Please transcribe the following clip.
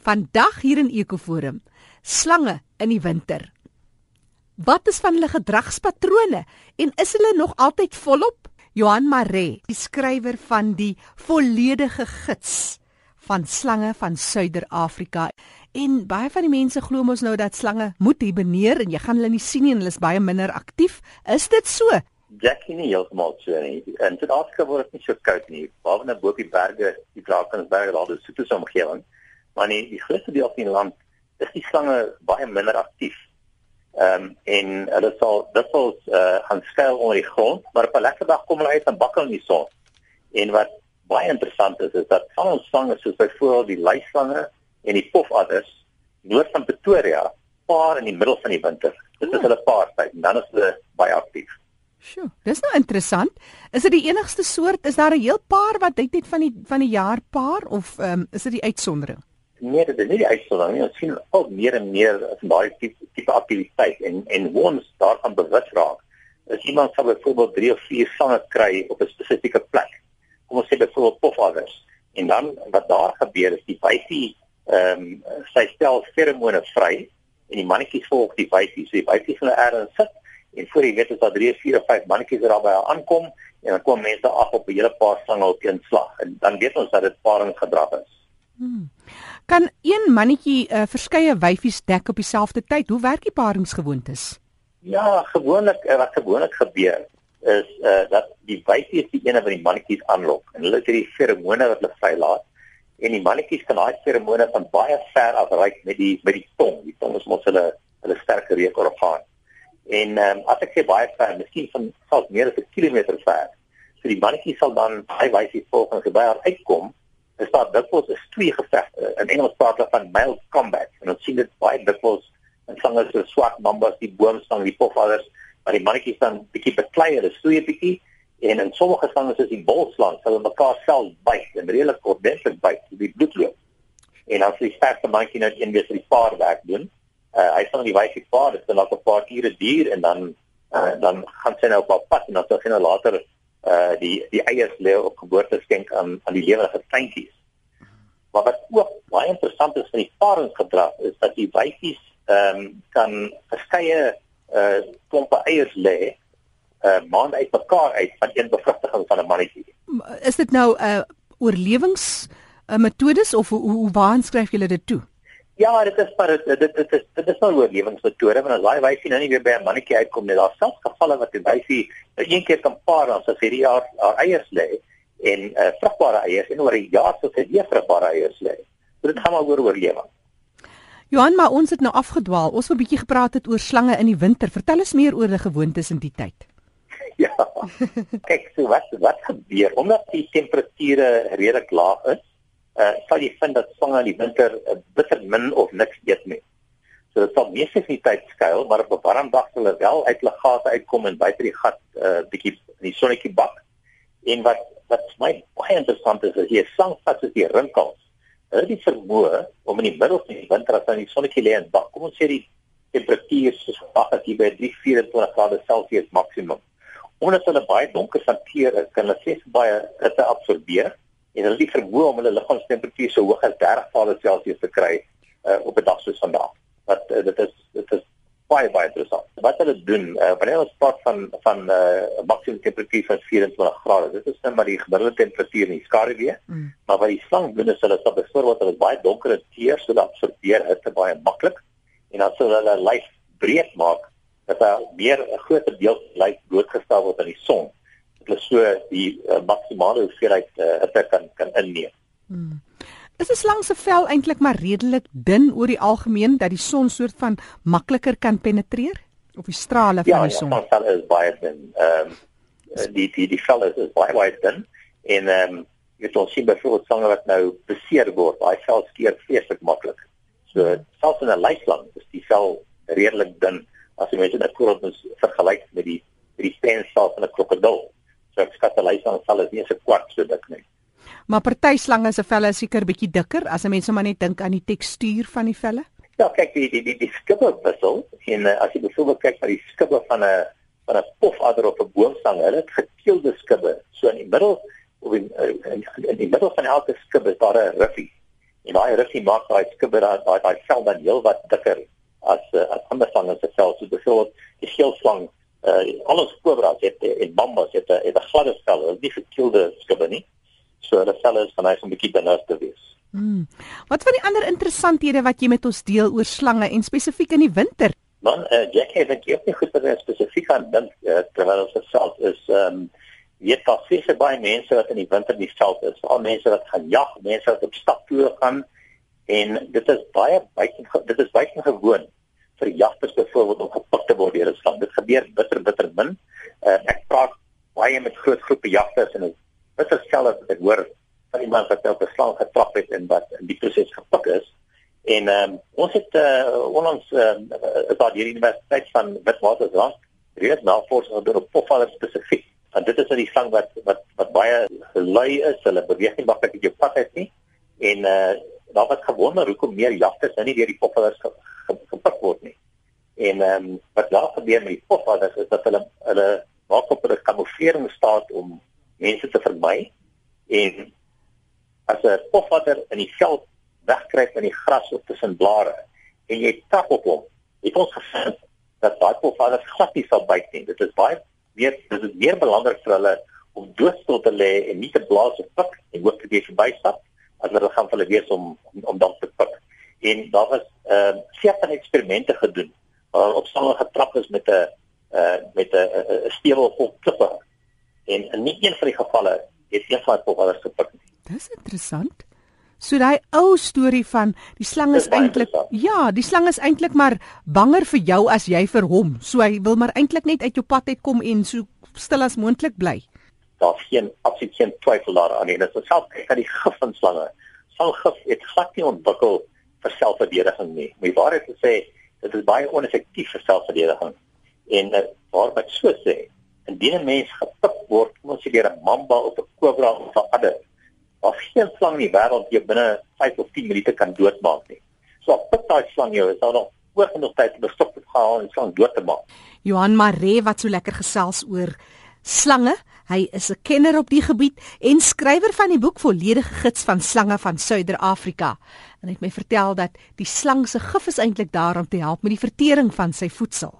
Vandag hier in Ekoforum, slange in die winter. Wat is van hulle gedragspatrone en is hulle nog altyd volop? Johan Maree, die skrywer van die volledige gids van slange van Suider-Afrika. En baie van die mense glo mos nou dat slange moet hiberneer en jy gaan hulle nie sien nie en hulle is baie minder aktief. Is dit so? Jackie nie heeltemal so nie. In Suid-Afrika word dit nie so koud nie. Behalwe net bo op die berge, die Drakensberge, daar is soete omgewing. Maar nie, die grootste deel van die land is die slange baie minder aktief. Ehm um, en hulle sal dikwels uh, gaan skuil onder die grond, maar op 'n lekker dag kom hulle uit en bakkel in die son. En wat baie interessant is is dat van ons slange soos byvoorbeeld die luislange en die pofadders noord van Pretoria paar in die middel van die winter. Dit is hulle paartyd en dan is hulle baie aktief. Sjoe, dis nou interessant. Is dit die enigste soort? Is daar 'n heel paar wat dit net van die van die jaar paar of um, is dit die uitsondering? Nee, dit is nie die uitsondering nie. Ons sien al meer en meer van daai tipe aktiwiteit en en ons daarvan bewus raak. As iemand sou byvoorbeeld 3 of 4 sange kry op 'n spesifieke plek. Kom ons sê byvoorbeeld pofadders en dan wat daar gebeur is die wyfie ehm um, sy stel feromone vry en die mannetjies volg die wyfie. So die wyfie gaan ergens sit en voor jy weet is daar 3, 4 of 5 mannetjies wat daar aankom en dan kom mense af op 'n hele paar sange op een slag en dan weet ons dat dit paringsgedrag is. Hmm. Kan een mannetjie uh, verskeie wyfies dek op dieselfde tyd? Hoe werk die paringsgewoontes? Ja, gewoonlik uh, wat gewoonlik gebeur is uh dat die wyfie is die ene wat die mannetjies aanlok en hulle het hierdie feromone wat hulle vrylaat en die mannetjies kan daai feromone van baie ver af reik met die met die tong. Die tong is mos hulle hulle sterker reukorgaan. En ehm um, as ek sê baie ver, miskien van selfs meer as 'n kilometer ver. So die mannetjie sal dan hy wys die volgende gebeur daar uitkom. Is daar dikwels is twee gevegte. In Engels praat hulle van male combat. En ons sien dit baie dikwels in sange so swart mambas, die boomslang, die pofadders, maar die mannetjies dan bietjie beklei, hulle stoei bietjie en in sommige sange soos die bolslang, hulle mekaar self byt en redelik ordentlik byt, die bloed loop. En as die sterkste mannetjie nou een weer vir die paar werk doen, uh, hy sal die wyfie vaar dit dan op 'n paar ure duur en dan uh, dan gaan sy nou op haar pad en dan sal sy nou later uh, die die eiers lê op geboorte skenk aan aan die lewende kleintjies. Maar wat ook baie interessant is van die paringsgedrag is dat die wyfies ehm um, kan verskeie uh klompe eiers lê uh maand uit mekaar uit van een bevrugtiging van 'n mannetjie. Is dit nou 'n uh, oorlewings uh, metodes of hoe, hoe waar skryf julle dit toe? Ja, dit is maar dit dit dit is dit is nou oorlewingsmetode want as daai wyfie nou nie weer by 'n mannetjie uitkom nie, daar selfs gevalle wat die wyfie een keer kan paar as vir die jaar haar eiers lê en uh, vrugbare eiers en oor 'n jaar sou sy weer vrugbare eiers lê. So dit gaan maar oor oorlewing. Johan, maar ons het nou afgedwaal. Ons wou 'n bietjie gepraat het oor slange in die winter. Vertel ons meer oor die gewoontes in die tyd. Ja. Kyk, so wat wat gebeur omdat die temperature redelik laag is? uh, sal jy vind dat slange in die winter uh, bitter min of niks eet nie. So dit sal meestal nie tyd skuil, maar op 'n warm dag sal hulle wel uit hulle gate uitkom en buite die gat 'n uh, bietjie in die sonnetjie bak. En wat wat my baie interessant is, is jy slang vat as die rinkels. Hulle die vermoë om in die middel van die winter as hulle in die sonnetjie lê en bak. Kom ons sê die temperatuur is wag as jy by 324 grade Celsius maksimum. Omdat hulle baie donker hanteer, kan hulle ses baie hitte absorbeer en hulle die vermoë om hulle liggaamstemperatuur so hoog as 30 grade Celsius te kry uh, op 'n dag soos vandag. Wat uh, dit is dit is baie baie interessant. Wat hulle doen, uh, wanneer ons praat van van 'n uh, maksimum temperatuur van 24 grade, dit is net maar die gemiddelde temperatuur in die skaduwee. Mm. Maar wat die slang doen is hulle sal byvoorbeeld hulle baie donker teer sodat absorbeer hitte baie maklik en dan sal hulle lyf breed maak dat daar meer 'n groter deel lyf blootgestel word aan die son hulle so die uh, maksimale hoeveelheid uh, hitte kan kan inneem. Hmm. Is 'n slang se vel eintlik maar redelik dun oor die algemeen dat die son soort van makliker kan penetreer of die strale van ja, die son? Ja, die vel is baie dun. Ehm um, die die die vel is, is baie baie dun en ehm um, jy ons sien byvoorbeeld slange wat nou beseer word, daai vel skeer vreeslik maklik. So selfs in 'n luislang is die vel redelik dun as jy mense dit voorop vergelyk met die met die pensel van 'n krokodil. So ek skat hulle aan vel is nie so kwart so dik nie. Maar party slange se velle is seker bietjie dikker as 'n mens sommer net dink aan die tekstuur van die velle. Ja, kyk die die die, die skubbe wissel en uh, as jy byvoorbeeld kyk na die skubbe van 'n van 'n pofadder of 'n boomslang, hulle het gekeelde skubbe. So in die middel of in, in, in die middel van elke skub is daar 'n riffie. En daai ruksie maak daai skubber daai daai vel dan heelwat dikker as uh, as ander slange se vel. So byvoorbeeld die geelslang, uh, alles kobras het en bambas het 'n het 'n gladde vel, dit is nie gekielde skubber nie. So hulle vel is van hy so 'n bietjie binne te wees. Hmm. Wat van die ander interessanthede wat jy met ons deel oor slange en spesifiek in die winter? Man, uh, Jack, ek dink jy het nie goed oor spesifiek aan dink uh, terwyl ons self is ehm um, weet daar seker baie mense wat in die winter in die veld is, al mense wat gaan jag, mense wat op staptoere gaan en dit is baie buiten dit is buiten gewoon vir jagters byvoorbeeld om gepik te word deur 'n slang. Dit gebeur bitter bitter min. Uh, ek praat baie met groot groepe jagters en dit is selfs wat ek hoor van iemand wat op 'n slang getrap het en wat in die proses gepik is. En ehm um, ons het uh, onlangs uh, daar die universiteit van Witwatersrand reeds navorsing gedoen op pofvallers spesifiek want dit is nou die slang wat wat wat baie lui is, hulle beweeg nie maklik op jou pad uit nie. En uh daar wat gewonder hoekom meer jagters nou nie deur die poppers gepik word nie. En ehm um, wat daar gebeur met die poppers is dat hulle hulle maak op hulle kamouflering staat om mense te vermy en as 'n popvatter in die veld wegkruip in die gras of tussen blare en jy trap op hom, het ons gevind dat daai popvatter glad nie sal byt nie. Dit is baie meer dit meer belangrik vir hulle om doodstil te lê en nie te blaas of pik en hoop te jy verbystap as hulle gaan vir hulle wees om om, om dan te pik. En daar was ehm uh, seker eksperimente gedoen waar op sommige getrap is met 'n uh met 'n stewel vol klippe. En in nie een van die gevalle het een van die poppers gepik nie. Dis interessant. So daai ou storie van die slang is eintlik ja, die slang is eintlik maar banger vir jou as jy vir hom. So hy wil maar eintlik net uit jou pad uitkom en so stil as moontlik bly. Daar's geen absoluut geen twyfel daaraan nie. Dit is selfs kyk aan die gif van slange. Slanggif het glad nie ontwikkel vir selfverdediging nie. Om die waarheid te sê, dit is baie oneffektief vir selfverdediging. En uh, waar wat so sê, indien 'n mens gepik word, kom ons sê deur 'n mamba of 'n kobra of 'n adder, of geen slang in die wêreld jou binne 5 of 10 minute kan doodmaak nie. So pik daai slang jou, is daar nog oor genoeg tyd om stop te gaan en slang dood te maak. Johan Maree wat so lekker gesels oor slange. Hy is 'n kenner op die gebied en skrywer van die boek Volledige Gids van Slange van Suider-Afrika. En hy het my vertel dat die slang se gif is eintlik daar om te help met die vertering van sy voedsel.